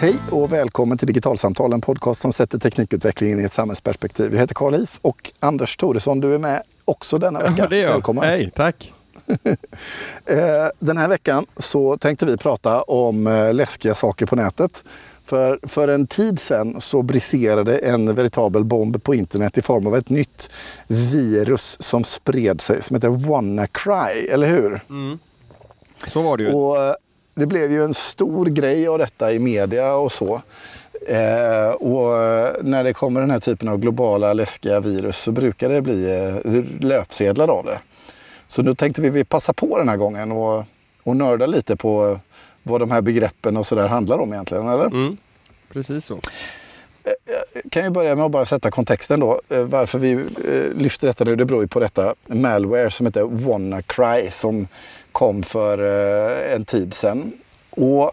Hej och välkommen till Digitalsamtal, en podcast som sätter teknikutvecklingen i ett samhällsperspektiv. Jag heter Karl If och Anders Thoresson, du är med också denna vecka. Ja, det är jag. Välkommen! Hej, tack! Eh, Den här veckan så tänkte vi prata om eh, läskiga saker på nätet. För, för en tid sedan så briserade en veritabel bomb på internet i form av ett nytt virus som spred sig som heter WannaCry, eller hur? Så var det ju. Och eh, det blev ju en stor grej av detta i media och så. Eh, och eh, när det kommer den här typen av globala läskiga virus så brukar det bli eh, löpsedlar av det. Så nu tänkte vi, vi passa på den här gången och, och nörda lite på eh, vad de här begreppen och sådär handlar om egentligen, eller? Mm. Precis så kan ju börja med att bara sätta kontexten då. Eh, varför vi eh, lyfter detta nu, det beror ju på detta malware som heter WannaCry som kom för eh, en tid sedan. Och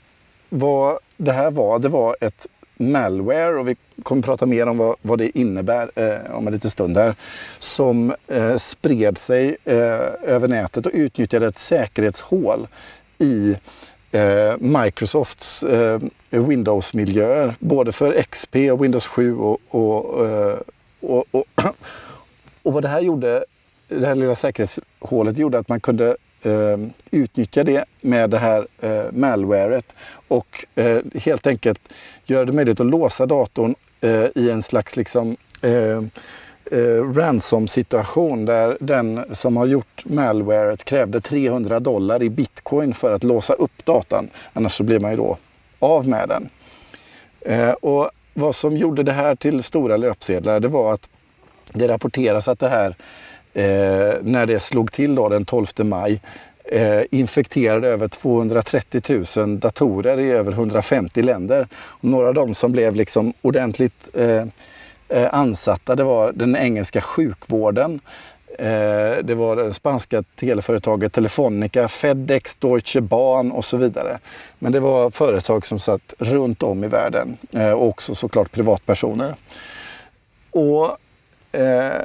vad det här var, det var ett malware och vi kommer prata mer om vad, vad det innebär eh, om en liten stund här. Som eh, spred sig eh, över nätet och utnyttjade ett säkerhetshål i eh, Microsofts eh, Windows-miljöer. Både för XP och Windows 7 och, och, eh, och, och, och vad det här gjorde, det här lilla säkerhetshålet gjorde att man kunde eh, utnyttja det med det här eh, malwaret och eh, helt enkelt göra det möjligt att låsa datorn eh, i en slags liksom eh, eh, ransom-situation där den som har gjort malwaret krävde 300 dollar i bitcoin för att låsa upp datan. Annars så blir man ju då av med den. Eh, och vad som gjorde det här till stora löpsedlar det var att det rapporteras att det här eh, när det slog till då den 12 maj eh, infekterade över 230 000 datorer i över 150 länder. Och några av dem som blev liksom ordentligt eh, eh, ansatta det var den engelska sjukvården. Eh, det var det spanska teleföretaget Telefonica, Fedex, Deutsche Bahn och så vidare. Men det var företag som satt runt om i världen eh, och också såklart privatpersoner. Och eh,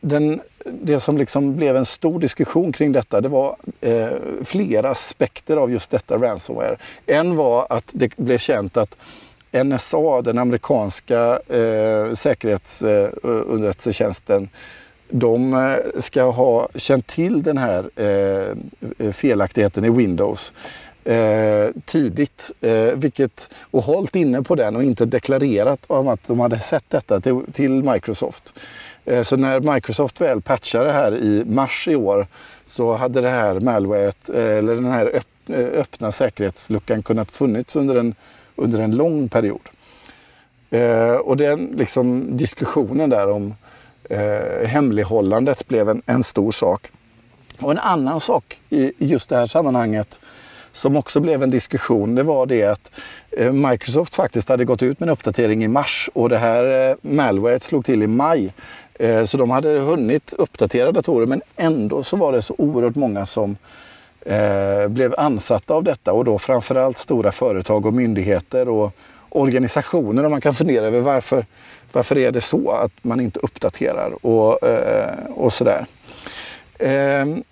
den, det som liksom blev en stor diskussion kring detta det var eh, flera aspekter av just detta ransomware. En var att det blev känt att NSA, den amerikanska eh, säkerhetsunderrättelsetjänsten, eh, de eh, ska ha känt till den här eh, felaktigheten i Windows eh, tidigt. Eh, vilket, och hållit inne på den och inte deklarerat om att de hade sett detta till, till Microsoft. Eh, så när Microsoft väl patchade det här i mars i år så hade det här malwaret, eh, eller den här öpp, eh, öppna säkerhetsluckan kunnat funnits under en, under en lång period. Eh, och den liksom, diskussionen där om eh, hemlighållandet blev en, en stor sak. Och en annan sak i, i just det här sammanhanget som också blev en diskussion, det var det att eh, Microsoft faktiskt hade gått ut med en uppdatering i mars och det här eh, malwaret slog till i maj. Eh, så de hade hunnit uppdatera datorer men ändå så var det så oerhört många som eh, blev ansatta av detta och då framförallt stora företag och myndigheter och organisationer. Och man kan fundera över varför, varför är det så att man inte uppdaterar och, eh, och sådär. Ehm,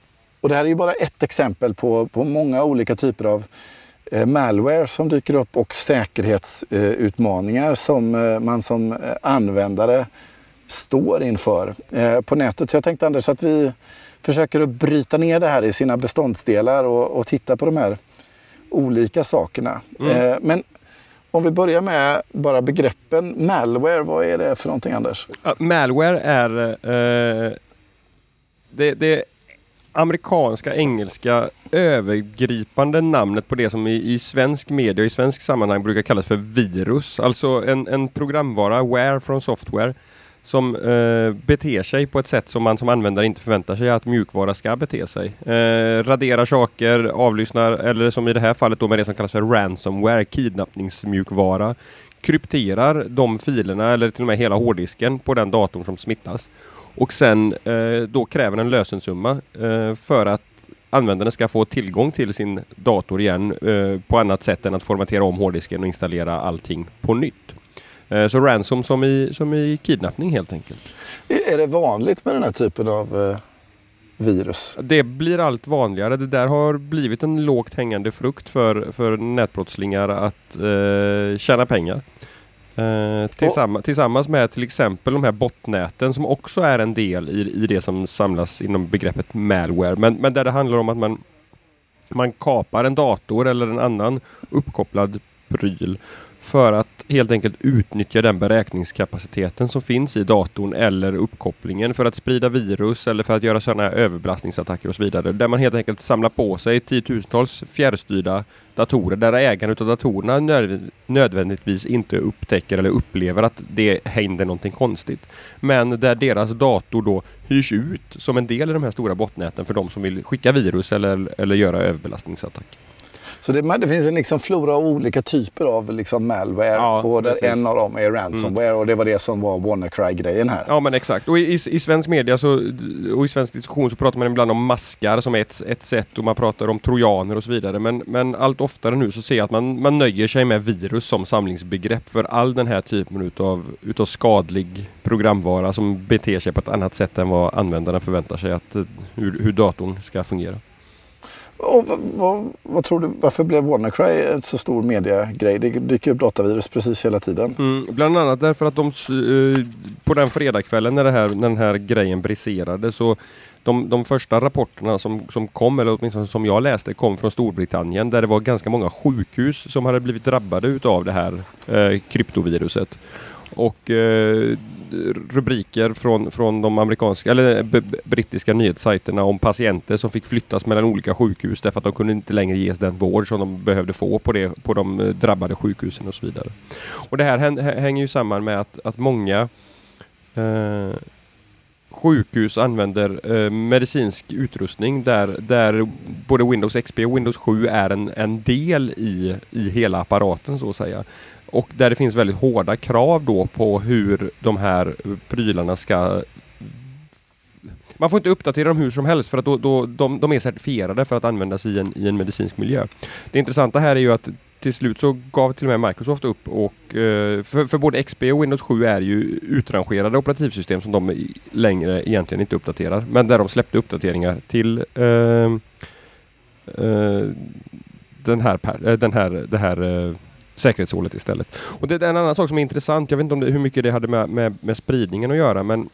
och det här är ju bara ett exempel på, på många olika typer av eh, malware som dyker upp och säkerhetsutmaningar som eh, man som eh, användare står inför på nätet. Så jag tänkte Anders att vi försöker att bryta ner det här i sina beståndsdelar och, och titta på de här olika sakerna. Eh, men om vi börjar med bara begreppen malware, vad är det för någonting Anders? Ja, malware är eh, det, det amerikanska, engelska övergripande namnet på det som i, i svensk media, i svensk sammanhang brukar kallas för virus. Alltså en, en programvara, ware från software, som eh, beter sig på ett sätt som man som användare inte förväntar sig att mjukvara ska bete sig. Eh, raderar saker, avlyssnar, eller som i det här fallet då med det som kallas för ransomware, kidnappningsmjukvara, krypterar de filerna eller till och med hela hårddisken på den datorn som smittas. Och sen eh, då kräver en lösensumma eh, för att användaren ska få tillgång till sin dator igen eh, på annat sätt än att formatera om hårddisken och installera allting på nytt. Eh, så ransom som i, som i kidnappning helt enkelt. Är det vanligt med den här typen av eh, virus. Det blir allt vanligare. Det där har blivit en lågt hängande frukt för, för nätbrottslingar att eh, tjäna pengar. Eh, tillsammans, tillsammans med till exempel de här botnäten som också är en del i, i det som samlas inom begreppet malware. Men, men där det handlar om att man, man kapar en dator eller en annan uppkopplad pryl för att helt enkelt utnyttja den beräkningskapaciteten som finns i datorn eller uppkopplingen för att sprida virus eller för att göra sådana överbelastningsattacker och så vidare. Där man helt enkelt samlar på sig tiotusentals fjärrstyrda datorer där ägaren av datorerna nödvändigtvis inte upptäcker eller upplever att det händer någonting konstigt. Men där deras dator då hyrs ut som en del i de här stora botnäten för de som vill skicka virus eller, eller göra överbelastningsattacker. Så det, det, finns en liksom flora av olika typer av liksom malware. Ja, och där en av dem är ransomware mm. och det var det som var WannaCry-grejen här. Ja men exakt. Och i, i, svensk media så, och i svensk diskussion så pratar man ibland om maskar som ett, ett sätt och man pratar om trojaner och så vidare. Men, men allt oftare nu så ser jag att man, man nöjer sig med virus som samlingsbegrepp för all den här typen utav, utav skadlig programvara som beter sig på ett annat sätt än vad användaren förväntar sig att hur, hur datorn ska fungera. Och vad, vad, vad, tror du, varför blev WannaCry en så stor mediagrej? Det dyker upp datavirus precis hela tiden. Mm, bland annat därför att de eh, på den fredagskvällen när, det här, när den här grejen briserade så de, de första rapporterna som, som kom, eller åtminstone som jag läste, kom från Storbritannien där det var ganska många sjukhus som hade blivit drabbade utav det här eh, kryptoviruset. Och eh, rubriker från, från de amerikanska eller eh, brittiska nyhetssajterna om patienter som fick flyttas mellan olika sjukhus därför att de kunde inte längre ges den vård som de behövde få på, det, på de eh, drabbade sjukhusen och så vidare. Och det här hänger ju samman med att, att många eh, sjukhus använder eh, medicinsk utrustning där, där både Windows XP och Windows 7 är en, en del i, i hela apparaten så att säga. Och där det finns väldigt hårda krav då på hur de här prylarna ska man får inte uppdatera dem hur som helst för att då, då, de, de är certifierade för att användas i en, i en medicinsk miljö. Det intressanta här är ju att till slut så gav till och med Microsoft upp och eh, för, för både XP och Windows 7 är ju utrangerade operativsystem som de längre egentligen inte uppdaterar. Men där de släppte uppdateringar till eh, eh, den här, eh, den här, det här eh, säkerhetshålet istället. Och det är en annan sak som är intressant. Jag vet inte om det, hur mycket det hade med, med, med spridningen att göra men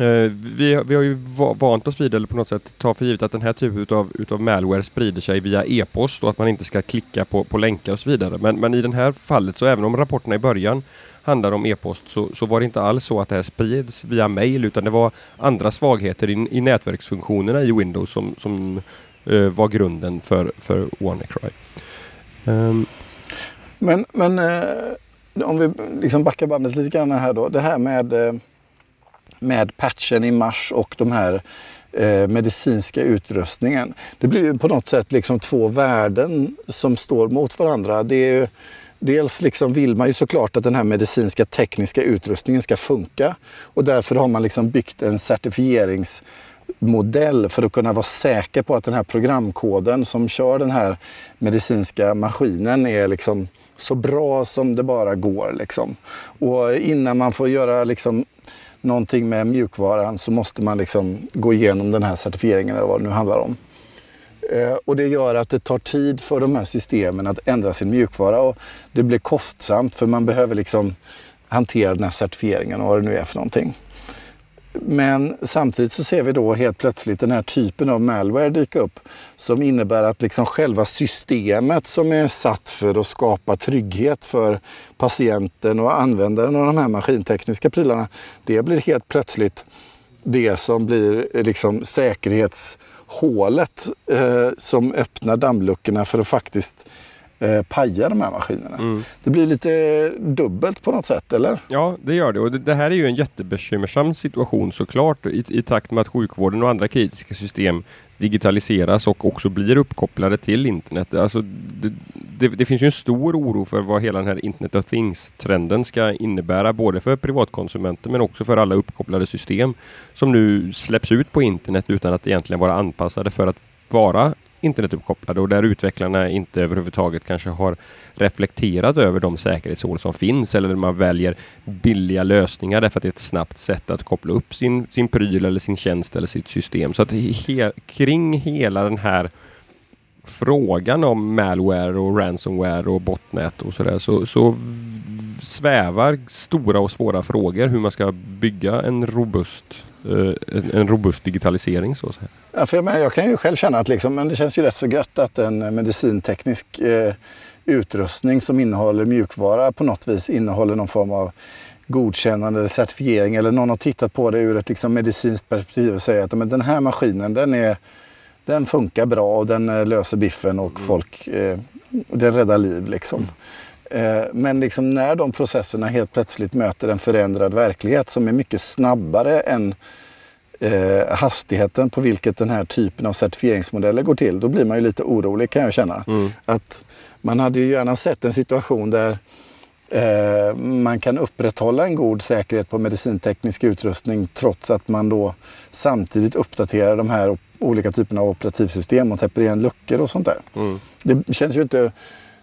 eh, vi, vi har ju vant oss vid, eller på något sätt ta för givet att den här typen av utav malware sprider sig via e-post och att man inte ska klicka på, på länkar och så vidare. Men, men i det här fallet så även om rapporterna i början handlar om e-post så, så var det inte alls så att det här sprids via mail utan det var andra svagheter i, i nätverksfunktionerna i Windows som, som uh, var grunden för, för WannaCry. Um, ehm, men, men eh, om vi liksom backar bandet lite grann här då. Det här med, eh, med patchen i mars och de här eh, medicinska utrustningen. Det blir ju på något sätt liksom två värden som står mot varandra. Det är ju, dels liksom vill man ju såklart att den här medicinska tekniska utrustningen ska funka och därför har man liksom byggt en certifierings modell för att kunna vara säker på att den här programkoden som kör den här medicinska maskinen är liksom så bra som det bara går. Liksom. Och innan man får göra liksom, någonting med mjukvaran så måste man liksom gå igenom den här certifieringen eller vad det nu handlar om. Eh, och det gör att det tar tid för de här systemen att ändra sin mjukvara och det blir kostsamt för man behöver liksom hantera den här certifieringen och vad det nu är för någonting. Men samtidigt så ser vi då helt plötsligt den här typen av malware dyka upp som innebär att liksom själva systemet som är satt för att skapa trygghet för patienten och användaren av de här maskintekniska prylarna. Det blir helt plötsligt det som blir eh, liksom säkerhetshålet eh, som öppnar dammluckorna för att faktiskt eh, paja de här maskinerna. Mm. Det blir lite dubbelt på något sätt, eller? Ja, det gör det. Och det, det här är ju en jättebekymmersam situation såklart i, i takt med att sjukvården och andra kritiska system digitaliseras och också blir uppkopplade till internet. Alltså, det, det, det, finns ju en stor oro för vad hela den här Internet of Things-trenden ska innebära både för privatkonsumenter men också för alla uppkopplade system som nu släpps ut på internet utan att egentligen vara anpassade för att vara internetuppkopplade och där utvecklarna inte överhuvudtaget kanske har reflekterat över de säkerhetshål som finns eller man väljer billiga lösningar därför att det är ett snabbt sätt att koppla upp sin, sin pryl eller sin tjänst eller sitt system. Så att he kring hela den här frågan om malware och ransomware och botnät och sådär så, så svävar stora och svåra frågor hur man ska bygga en robust eh, en robust digitalisering så att säga. Ja, för jag, menar, jag kan ju själv känna att liksom, men det känns ju rätt så gött att en medicinteknisk eh, utrustning som innehåller mjukvara på något vis innehåller någon form av godkännande eller certifiering eller någon har tittat på det ur ett liksom, medicinskt perspektiv och säger att men den här maskinen den, är, den funkar bra och den eh, löser biffen och mm. folk, eh, den räddar liv liksom. Eh, men liksom när de processerna helt plötsligt möter en förändrad verklighet som är mycket snabbare än eh, hastigheten på vilket den här typen av certifieringsmodeller går till, då blir man ju lite orolig kan jag känna. Mm. Att man hade ju gärna sett en situation där eh, man kan upprätthålla en god säkerhet på medicinteknisk utrustning trots att man då samtidigt uppdaterar de här olika typerna av operativsystem och täpper igen luckor och sånt där. Mm. Det känns ju inte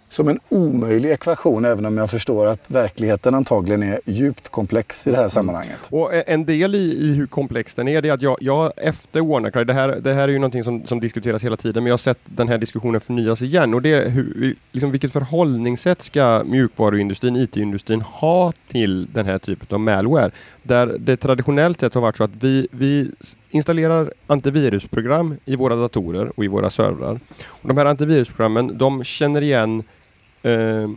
som en omöjlig ekvation även om jag förstår att verkligheten antagligen är djupt komplex i det här mm. sammanhanget. Och en del i, i hur komplex den är, det är att jag, jag efter WannaCry, det här, det här är ju någonting som, som diskuteras hela tiden, men jag har sett den här diskussionen förnyas igen och det är hur, liksom vilket förhållningssätt ska mjukvaruindustrin, IT-industrin ha till den här typen av malware? Där det traditionellt sett har varit så att vi, vi installerar antivirusprogram i våra datorer och i våra servrar. Och de här antivirusprogrammen, de känner igen eh,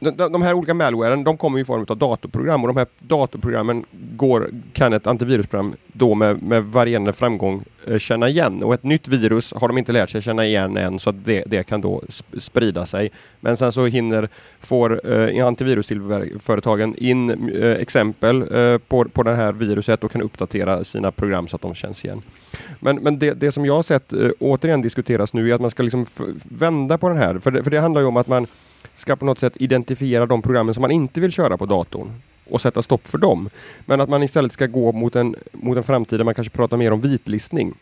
de, de här olika malwaren, de kommer i form av datorprogram och de här datorprogrammen går, kan ett antivirusprogram då med, med varierande framgång eh, känna igen. Och ett nytt virus har de inte lärt sig känna igen än så att det, det kan då sprida sig. Men sen så hinner, får eh, antivirusföretagen in eh, exempel eh, på, på det här viruset och kan uppdatera sina program så att de känns igen. Men, men det, det som jag har sett eh, återigen diskuteras nu är att man ska liksom vända på den här. För det, för det handlar ju om att man ska på något sätt identifiera de programmen som man inte vill köra på datorn och sätta stopp för dem. Men att man istället ska gå mot en, mot en framtid där man kanske pratar mer om vitlistning.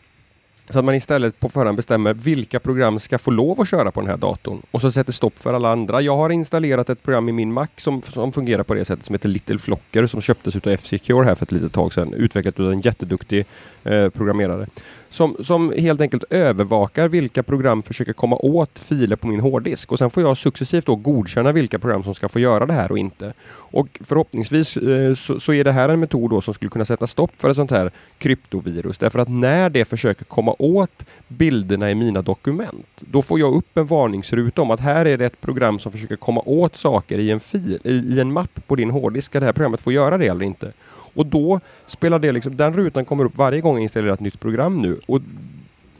Så att man istället på förhand bestämmer vilka program ska få lov att köra på den här datorn och så sätter stopp för alla andra. Jag har installerat ett program i min Mac som, som fungerar på det sättet som heter Little Flocker som köptes av F-Secure här för ett litet tag sedan. Utvecklat av en jätteduktig eh, programmerare som, som helt enkelt övervakar vilka program försöker komma åt filer på min hårddisk. Och sen får jag successivt då godkänna vilka program som ska få göra det här och inte. Och förhoppningsvis eh, så, så, är det här en metod då som skulle kunna sätta stopp för ett sånt här kryptovirus. Därför att när det försöker komma åt bilderna i mina dokument, då får jag upp en varningsruta om att här är det ett program som försöker komma åt saker i en fil, i, i en mapp på din hårddisk. Ska det här programmet få göra det eller inte? Och då spelar det liksom, den rutan kommer upp varje gång jag installerar ett nytt program nu. Och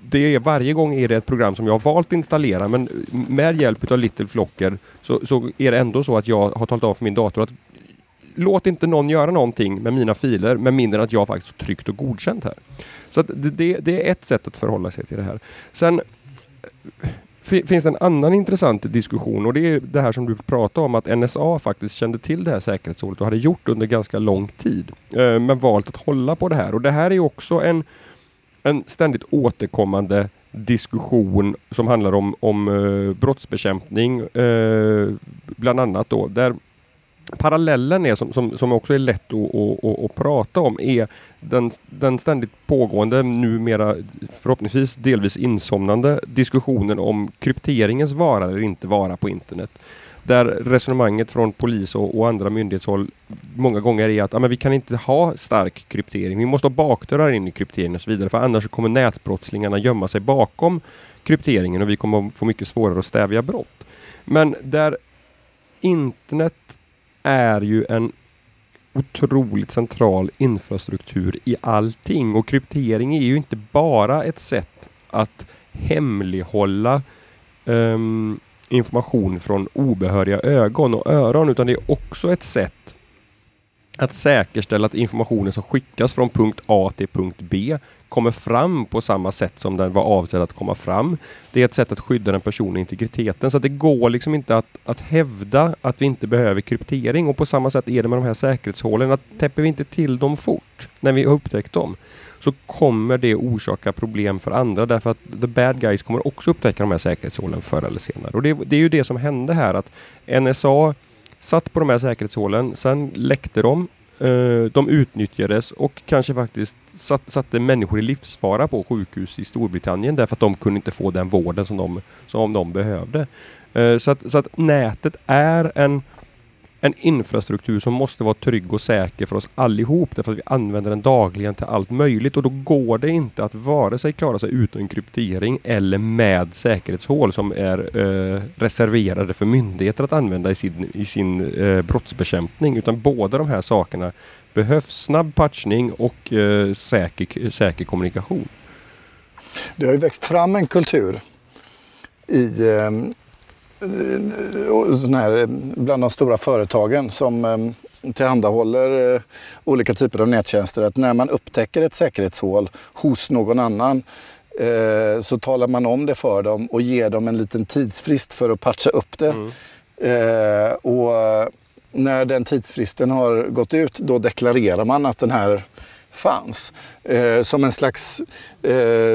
det är varje gång är det ett program som jag har valt att installera men med hjälp av Little Flocker så, så är det ändå så att jag har talat om för min dator att låt inte någon göra någonting med mina filer med mindre än att jag faktiskt tryckt och godkänt här. Så det, det, det, är ett sätt att förhålla sig till det här. Sen eh, finns det en annan intressant diskussion och det är det här som du pratade om att NSA faktiskt kände till det här säkerhetshålet och hade gjort under ganska lång tid. Eh, men valt att hålla på det här och det här är också en, en ständigt återkommande diskussion som handlar om, om eh, brottsbekämpning bland annat då där parallellen är, som, som, som också är lätt att, att, att, att prata om, är den, den ständigt pågående, numera förhoppningsvis delvis insomnande diskussionen om krypteringens vara eller inte vara på internet. Där resonemanget från polis och, och andra myndighetshåll många gånger är att ah, men vi kan inte ha stark kryptering. Vi måste ha bakdörrar in i krypteringen och så vidare. För annars kommer nätbrottslingarna gömma sig bakom krypteringen och vi kommer få mycket svårare att stävja brott. Men där internet är ju en otroligt central infrastruktur i allting. Och kryptering är ju inte bara ett sätt att hemlighålla um, information från obehöriga ögon och öron utan det är också ett sätt att säkerställa att informationen som skickas från punkt A till punkt B kommer fram på samma sätt som den var avsedd att komma fram. Det är ett sätt att skydda den personliga integriteten. Så att det går liksom inte att, att hävda att vi inte behöver kryptering. Och på samma sätt är det med de här säkerhetshålen. Att täpper vi inte till dem fort när vi har upptäckt dem så kommer det orsaka problem för andra därför att the bad guys kommer också upptäcka de här säkerhetshålen förr eller senare. Och det, det är ju det som hände här att NSA satt på de här säkerhetshålen, sen läckte de Uh, de utnyttjades och kanske faktiskt satte människor i livsfara på sjukhus i Storbritannien därför att de kunde inte få den vården som de, som de behövde. Uh, så att, så att nätet är en en infrastruktur som måste vara trygg och säker för oss allihop därför att vi använder den dagligen till allt möjligt. Och då går det inte att vare sig klara sig utan kryptering eller med säkerhetshål som är eh, reserverade för myndigheter att använda i sin, i sin eh, brottsbekämpning. Utan båda de här sakerna behövs. Snabb patchning och eh, säker, säker kommunikation. Det har ju växt fram en kultur i eh, här, bland de stora företagen som eh, tillhandahåller eh, olika typer av nättjänster att när man upptäcker ett säkerhetshål hos någon annan eh, så talar man om det för dem och ger dem en liten tidsfrist för att patcha upp det. Mm. och när den tidsfristen har gått ut då deklarerar man att den här fanns. som en slags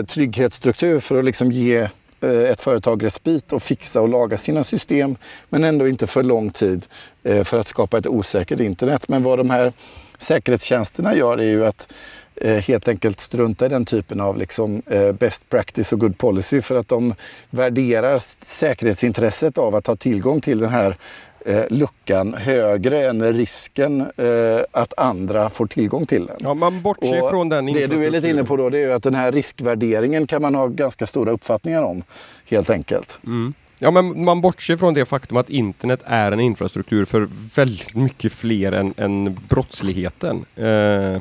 trygghetsstruktur för att liksom ge Eh, Eh, ett företag respit och fixa och laga sina system men ändå inte för lång tid eh, för att skapa ett osäkert internet. Men vad de här säkerhetstjänsterna gör är ju att eh, helt enkelt strunta i den typen av liksom best practice och good policy för att de värderar säkerhetsintresset av att ha tillgång till den här eh, luckan högre än risken eh, att andra får tillgång till den. Ja, man bortser och från den Det du är lite inne på då det är att den här riskvärderingen kan man ha ganska stora uppfattningar om helt enkelt. Mm. Ja, men man bortser från det faktum att internet är en infrastruktur för väldigt mycket fler än, än brottsligheten. Eh,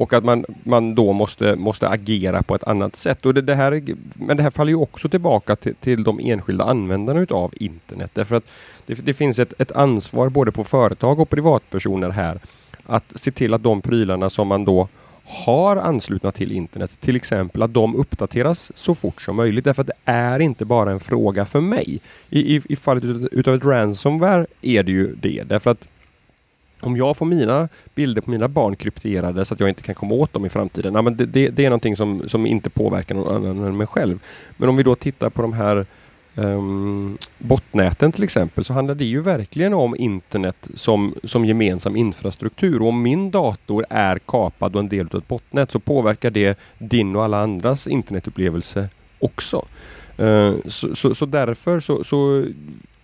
och att man, man då måste, måste agera på ett annat sätt. Och det, det här, men det här faller ju också tillbaka till, till de enskilda användarna utav internet. Därför att det, det finns ett, ett ansvar både på företag och privatpersoner här att se till att de prylarna som man då har anslutna till internet, till exempel att de uppdateras så fort som möjligt. Därför att det är inte bara en fråga för mig. I, i, i fallet utav ett ransomware är det ju det. Därför att om jag får mina bilder på mina barn krypterade så att jag inte kan komma åt dem i framtiden, ja, men det, det, det är någonting som, som inte påverkar någon annan än mig själv. Men om vi då tittar på de här um, botnäten till exempel så handlar det ju verkligen om internet som, som gemensam infrastruktur. Och om min dator är kapad och en del av ett botnät så påverkar det din och alla andras internetupplevelse också. Uh, så, så, så, därför så, så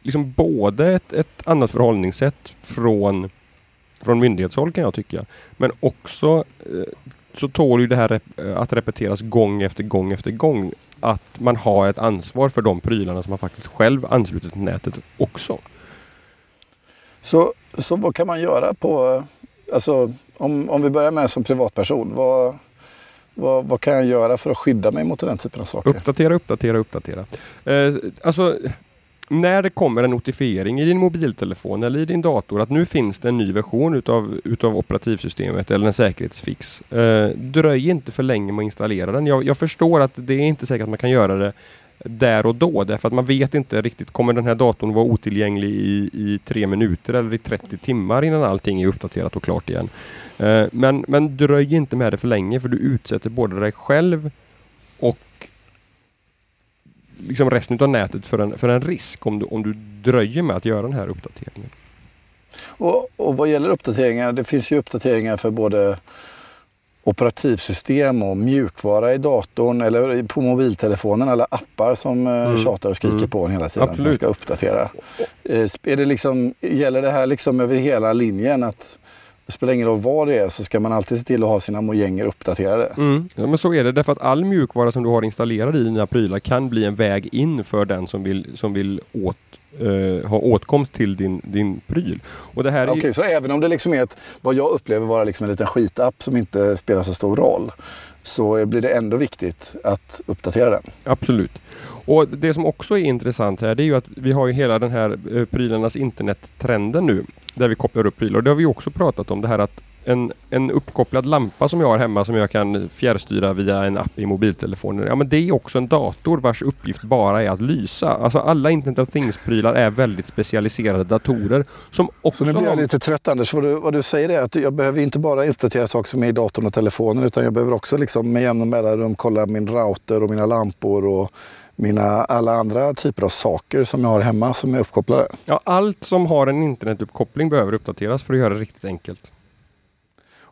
liksom både ett, ett annat förhållningssätt från från myndighetshåll kan jag tycka. Men också eh, så tål ju det här eh, att repeteras gång efter gång efter gång. Att man har ett ansvar för de prylarna som man faktiskt själv anslutit till nätet också. Så, så vad kan man göra på, alltså om, om vi börjar med som privatperson. Vad, vad, vad, kan jag göra för att skydda mig mot den typen av saker? Uppdatera, uppdatera, uppdatera. Eh, alltså när det kommer en notifiering i din mobiltelefon eller i din dator att nu finns det en ny version utav, utav operativsystemet eller en säkerhetsfix. Eh, dröj inte för länge med att installera den. Jag, jag, förstår att det är inte säkert att man kan göra det där och då därför att man vet inte riktigt, kommer den här datorn vara otillgänglig i, i tre minuter eller i 30 timmar innan allting är uppdaterat och klart igen. Eh, men, men dröj inte med det för länge för du utsätter både dig själv och liksom resten av nätet för en, för en risk om du, om du dröjer med att göra den här uppdateringen. Och, och vad gäller uppdateringar, det finns ju uppdateringar för både operativsystem och mjukvara i datorn eller på mobiltelefonen eller appar som eh, mm. tjatar och skriker mm. på en hela tiden Absolut. man ska uppdatera. Eh, är det liksom, gäller det här liksom över hela linjen att det spelar ingen roll vad det är så ska man alltid se till att ha sina mojänger uppdaterade. Mm. Ja, men så är det därför att all mjukvara som du har installerad i dina prylar kan bli en väg in för den som vill, som vill åt, uh, ha åtkomst till din, din pryl. Okej, okay, så även om det liksom är ett, vad jag upplever vara liksom en liten skitapp som inte spelar så stor roll så blir det ändå viktigt att uppdatera den. Absolut. Och Det som också är intressant här det är ju att vi har ju hela den här eh, prylarnas internettrenden nu där vi kopplar upp prylar. Det har vi också pratat om det här att en, en uppkopplad lampa som jag har hemma som jag kan fjärrstyra via en app i mobiltelefonen. Ja men det är också en dator vars uppgift bara är att lysa. Alltså alla Internet of Things-prylar är väldigt specialiserade datorer som också Så nu blir jag lite trött Anders. Vad du, vad du säger är att jag behöver inte bara uppdatera saker som är i datorn och telefonen utan jag behöver också liksom med jämna mellanrum kolla min router och mina lampor och mina alla andra typer av saker som jag har hemma som är uppkopplade. Ja, allt som har en internetuppkoppling behöver uppdateras för att göra det riktigt enkelt.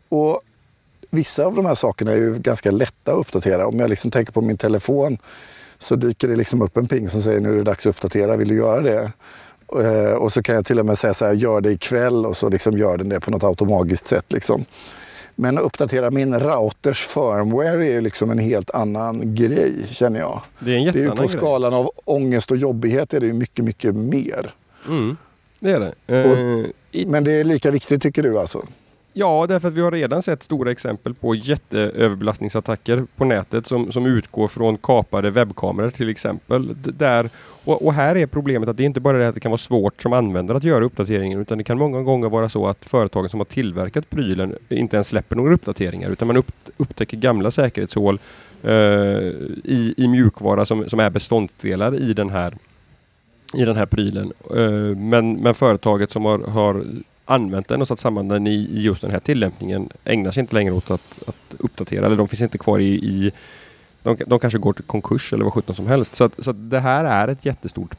Och vissa av de här sakerna är ju ganska lätta att uppdatera. Om jag liksom tänker på min telefon så dyker det liksom upp en ping som säger nu är det dags att uppdatera, vill du göra det? Eh, Och så kan jag till och med säga så här, gör det ikväll och så liksom gör den det på något automatiskt sätt. Liksom. Men att uppdatera min routers firmware är ju liksom en helt annan grej känner jag. Det är en Det är ju på grej. skalan av ångest och jobbighet är det ju mycket, mycket mer. Mm, det är det. Eh, i- Men det är lika viktigt tycker du alltså? Ja, därför att vi har redan sett stora exempel på jätteöverbelastningsattacker på nätet som, som utgår från kapade webbkameror till exempel. Där, och, och här är problemet att det inte bara är det att det kan vara svårt som användare att göra uppdateringen utan det kan många gånger vara så att företagen som har tillverkat prylen inte ens släpper några uppdateringar utan man upp, upptäcker gamla säkerhetshål eh, i, i mjukvara som, som är beståndsdelar i den här i den här prylen. Eh, Men, men företaget som har, har använt den och satt samman den i, i just den här tillämpningen ägnar sig inte längre åt att, att uppdatera. Eller de finns inte kvar i, i de, de kanske går till konkurs eller vad sjutton som helst. Så, att, så att det här är ett jättestort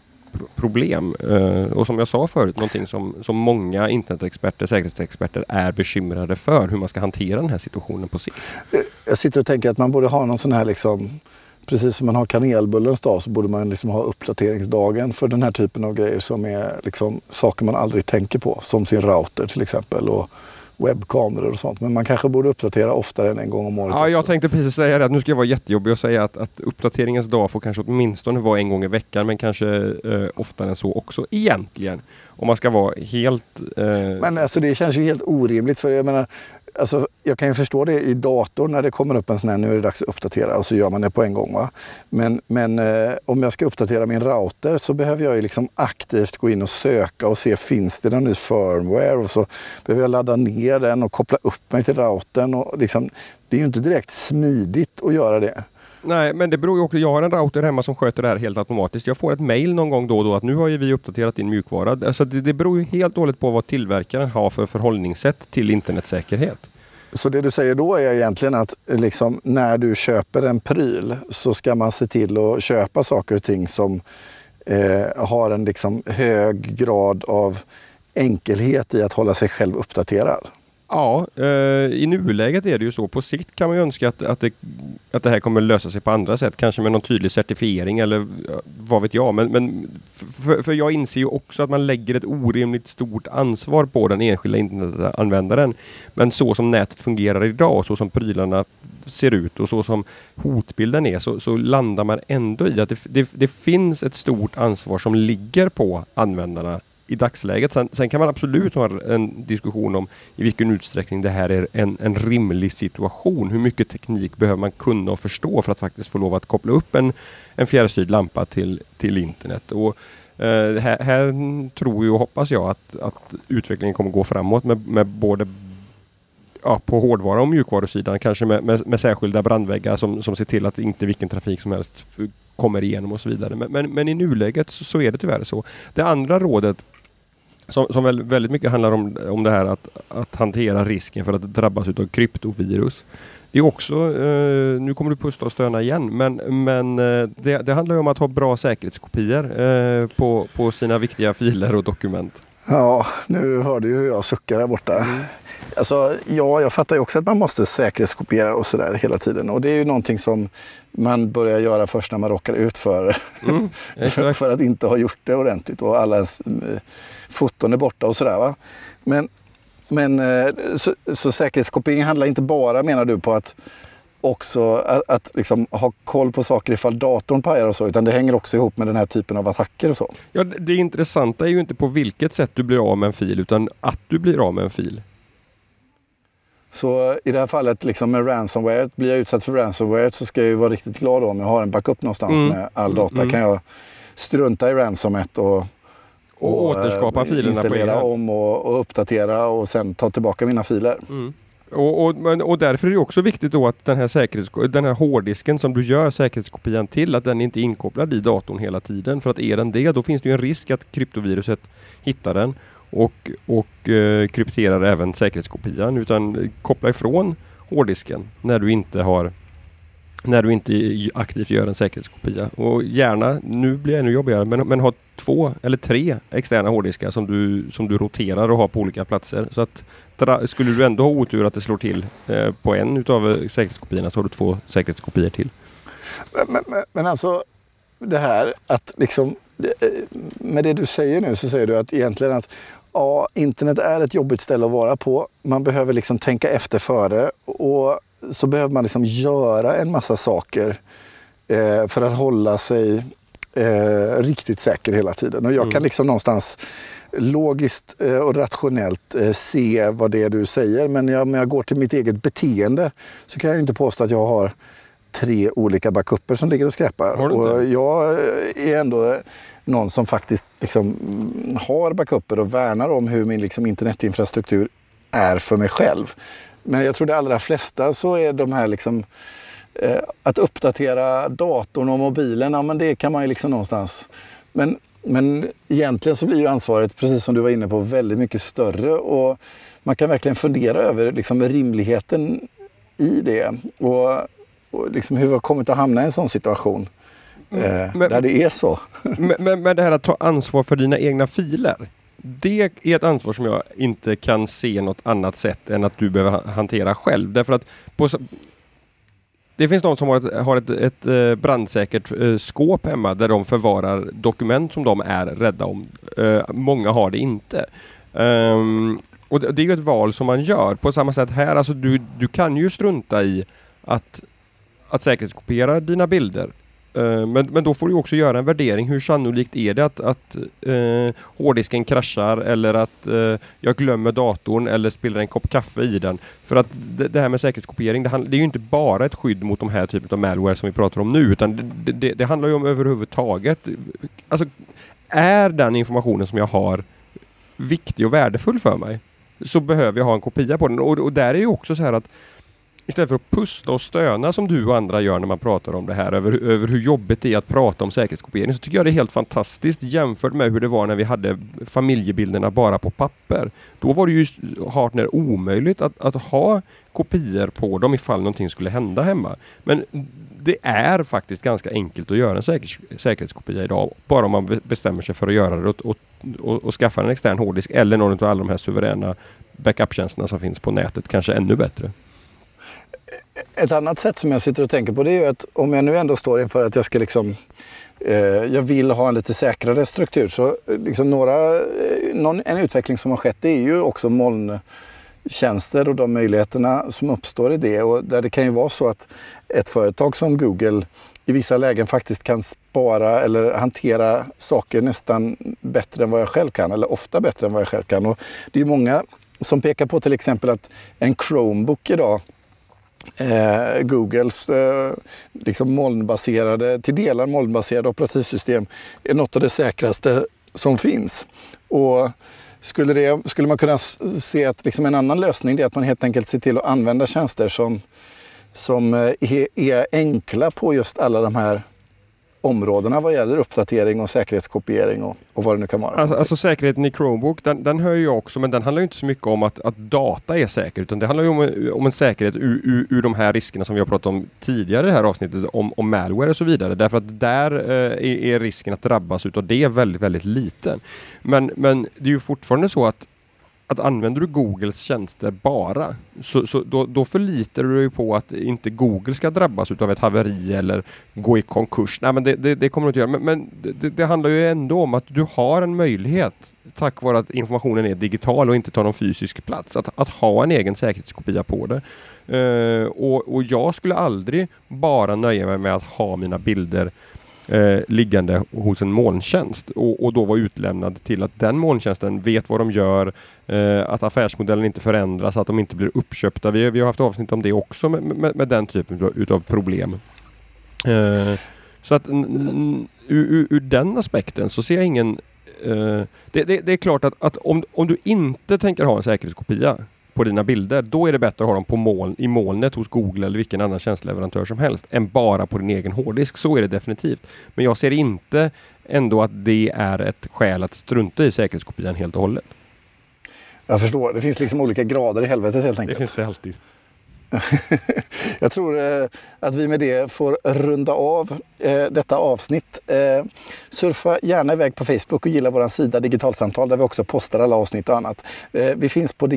problem. Uh, och som jag sa förut, någonting som, som många internetexperter, säkerhetsexperter är bekymrade för. Hur man ska hantera den här situationen på sikt. Eh, jag sitter och tänker att man borde ha någon sån här liksom Precis som man har kanelbullens dag så borde man liksom ha uppdateringsdagen för den här typen av grejer som är liksom saker man aldrig tänker på. Som sin router till exempel och webbkameror och sånt. Men man kanske borde uppdatera oftare än en gång om året. Ja, jag också. tänkte precis säga det. att Nu ska jag vara jättejobbig och säga att, att uppdateringens dag får kanske åtminstone vara en gång i veckan men kanske eh, oftare än så också egentligen. Om man ska vara helt... Eh, Men alltså det känns ju helt orimligt för jag menar Alltså, jag kan ju förstå det i datorn när det kommer upp en sån här, nu är det dags att uppdatera och så gör man det på en gång. Va? Men, men eh, om jag ska uppdatera min router så behöver jag ju liksom aktivt gå in och söka och se finns det någon ny firmware och så behöver jag ladda ner den och koppla upp mig till routern. Och liksom, det är ju inte direkt smidigt att göra det. Nej, men det beror ju också. Jag har en router hemma som sköter det här helt automatiskt. Jag får ett mail någon gång då och då att nu har ju vi uppdaterat din mjukvara. Alltså det, det beror ju helt och hållet på vad tillverkaren har för förhållningssätt till internetsäkerhet. Så det du säger då är egentligen att liksom, när du köper en pryl så ska man se till att köpa saker och ting som eh, har en liksom, hög grad av enkelhet i att hålla sig själv uppdaterad. Ja, eh, i nuläget är det ju så. På sikt kan man ju önska att, att, det, att det här kommer lösa sig på andra sätt. Kanske med någon tydlig certifiering eller vad vet jag. Men, men för, för jag inser ju också att man lägger ett orimligt stort ansvar på den enskilda internetanvändaren. Men så som nätet fungerar idag så som prylarna ser ut och så som hotbilden är så, så landar man ändå i att det, det, det finns ett stort ansvar som ligger på användarna i dagsläget. Sen, sen kan man absolut ha en diskussion om i vilken utsträckning det här är en, en rimlig situation. Hur mycket teknik behöver man kunna och förstå för att faktiskt få lov att koppla upp en, en fjärrstyrd lampa till, till internet. Och, eh, här, här tror och hoppas jag att, att utvecklingen kommer gå framåt med, med både ja, på hårdvara och mjukvarusidan, kanske med, med, med särskilda brandväggar som, som ser till att inte vilken trafik som helst kommer igenom och så vidare. Men, men, men i nuläget så, så är det tyvärr så. Det andra rådet som, som väl väldigt mycket handlar om, om det här att, att hantera risken för att drabbas av kryptovirus. Det är också, eh, nu kommer du pusta och stöna igen, men, men eh, det, det handlar ju om att ha bra säkerhetskopior eh, på, på sina viktiga filer och dokument. Ja, nu hör du ju hur jag suckar där borta. Alltså, ja, jag fattar ju också att man måste säkerhetskopiera och sådär hela tiden. Och det är ju någonting som man börjar göra först när man råkar ut för, Mm, för att inte ha gjort det ordentligt och alla ens eh, foton är borta och sådär. Va? Men, men eh, så, så säkerhetskopiering handlar inte bara, menar du, på att också att, att liksom ha koll på saker ifall datorn pajar och så, utan det hänger också ihop med den här typen av attacker och så. Ja, det det intressanta är ju inte på vilket sätt du blir av med en fil utan att du blir av med en fil. Så i det här fallet liksom med ransomware, blir jag utsatt för ransomware så ska jag ju vara riktigt glad om jag har en backup någonstans Mm. med all data. Mm. Kan jag strunta i ransomet och, Och återskapa eh, filerna på installera hand. om och, och uppdatera och sen ta tillbaka mina filer. Mm. och, och, och därför är det också viktigt då att den här, säkerhets, den här hårddisken som du gör säkerhetskopian till, att den inte är inkopplad i datorn hela tiden. För att är den det, då finns det ju en risk att kryptoviruset hittar den och, och eh, krypterar även säkerhetskopian. Utan koppla ifrån hårddisken när du inte har när du inte aktivt gör en säkerhetskopia. Och gärna, nu blir det ännu jobbigare, men, men ha två eller tre externa hårddiskar som du, som du roterar och har på olika platser. Så att skulle du ändå ha otur att det slår till eh, på en utav eh, säkerhetskopiorna så har du två säkerhetskopior till. Men, men, men alltså det här att liksom med det du säger nu så säger du att egentligen att ja, internet är ett jobbigt ställe att vara på. Man behöver liksom tänka efter före och så behöver man liksom göra en massa saker eh, för att hålla sig eh, riktigt säker hela tiden. Och jag mm. kan liksom någonstans logiskt eh, och rationellt eh, se vad det är du säger. Men jag, om jag går till mitt eget beteende så kan jag inte påstå att jag har tre olika backuper som ligger och skräpar. Och jag är ändå någon som faktiskt liksom har backuper och värnar om hur min liksom internetinfrastruktur är för mig själv. Men jag tror de allra flesta så är de här liksom eh, att uppdatera datorn och mobilen, ja men det kan man ju liksom någonstans. Men, men egentligen så blir ju ansvaret, precis som du var inne på, väldigt mycket större och man kan verkligen fundera över liksom rimligheten i det och, och liksom hur vi har kommit att hamna i en sån situation. Mm. Eh, men, där det är så. Men, men, det här att ta ansvar för dina egna filer det är ett ansvar som jag inte kan se något annat sätt än att du behöver hantera själv. Därför att på, det finns någon som har ett, har ett, ett eh, brandsäkert eh, skåp hemma där de förvarar dokument som de är rädda om. Uh, många har det inte. Um, och det, det, är ju ett val som man gör. På samma sätt här, alltså du, du kan ju strunta i att, att säkerhetskopiera dina bilder. Uh, men, men då får du också göra en värdering. Hur sannolikt är det att, att uh, hårddisken kraschar eller att uh, jag glömmer datorn eller spiller en kopp kaffe i den? För att det, det här med säkerhetskopiering, det, det, är ju inte bara ett skydd mot de här typen av malware som vi pratar om nu, utan det, det, det handlar ju om överhuvudtaget. Alltså, är den informationen som jag har viktig och värdefull för mig så behöver jag ha en kopia på den. Och, och där är ju också så här att Istället för att pusta och stöna som du och andra gör när man pratar om det här över, över hur jobbigt det är att prata om säkerhetskopiering så tycker jag det är helt fantastiskt jämfört med hur det var när vi hade familjebilderna bara på papper. Då var det ju hart när omöjligt att, att ha kopior på dem ifall någonting skulle hända hemma. Men det är faktiskt ganska enkelt att göra en säker, säkerhetskopia idag. Bara om man bestämmer sig för att göra det och, och, och, och skaffa en extern hårddisk eller någon av alla de här suveräna backup-tjänsterna som finns på nätet. Kanske ännu bättre. Ett annat sätt som jag sitter och tänker på det är ju att om jag nu ändå står inför att jag ska liksom eh, jag vill ha en lite säkrare struktur. Så eh, liksom några, eh, någon, en utveckling som har skett det är ju också molntjänster och de möjligheterna som uppstår i det. Och där det kan ju vara så att ett företag som Google i vissa lägen faktiskt kan spara eller hantera saker nästan bättre än vad jag själv kan. Eller ofta bättre än vad jag själv kan. Och det är många som pekar på till exempel att en Chromebook idag eh, Googles eh, liksom molnbaserade, till delar molnbaserade operativsystem är något av det säkraste som finns. Och skulle, det, skulle man kunna se att liksom en annan lösning är att man helt enkelt ser till att använda tjänster som, som eh, är, är enkla på just alla de här områdena vad gäller uppdatering och säkerhetskopiering och, och vad det nu kan vara. Alltså, alltså säkerheten i Chromebook, den, den hör jag också, men den handlar inte så mycket om att, att data är säker, utan det handlar ju om, om en säkerhet ur, ur, ur de här riskerna som vi har pratat om tidigare i det här avsnittet, om, om malware och så vidare. Därför att där eh, är, är, risken att drabbas utav det väldigt, väldigt liten. Men, men det är ju fortfarande så att att använder du Googles tjänster bara, så, så då, då förlitar du dig på att inte Google ska drabbas av ett haveri eller gå i konkurs. Nej, men det, det, det kommer du inte göra. Men, men det, det, handlar ju ändå om att du har en möjlighet, tack vare att informationen är digital och inte tar någon fysisk plats, att, att ha en egen säkerhetskopia på det. Uh, och, och jag skulle aldrig bara nöja mig med att ha mina bilder eh, liggande hos en molntjänst och, och, då var utlämnad till att den molntjänsten vet vad de gör, eh, att affärsmodellen inte förändras, att de inte blir uppköpta. Vi, vi har haft avsnitt om det också med, med, med den typen utav problem. Eh, så att ur, ur, den aspekten så ser jag ingen... Eh, det, det, det, är klart att, att om, om du inte tänker ha en säkerhetskopia på dina bilder, då är det bättre att ha dem på moln, i molnet hos Google eller vilken annan tjänsteleverantör som helst än bara på din egen hårddisk. Så är det definitivt. Men jag ser inte ändå att det är ett skäl att strunta i säkerhetskopian helt och hållet. Jag förstår. Det finns liksom olika grader i helvetet helt enkelt. Det finns det alltid. Jag tror eh, att vi med det får runda av eh, detta avsnitt. Eh, surfa gärna iväg på Facebook och gilla vår sida Digitalsamtal där vi också postar alla avsnitt och annat. Vi finns på,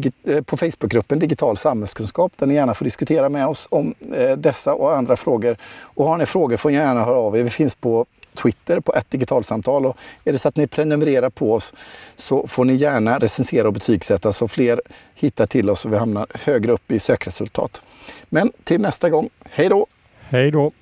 på Facebookgruppen Digital samhällskunskap där ni gärna får diskutera med oss om dessa och andra frågor. Och har ni frågor får ni gärna höra av er. Vi finns på Twitter på ett digitalsamtal. Och är det så att ni prenumererar på oss så får ni gärna recensera och betygsätta så fler hittar till oss och vi hamnar högre upp i sökresultat. Men till nästa gång, hej då! Hej då!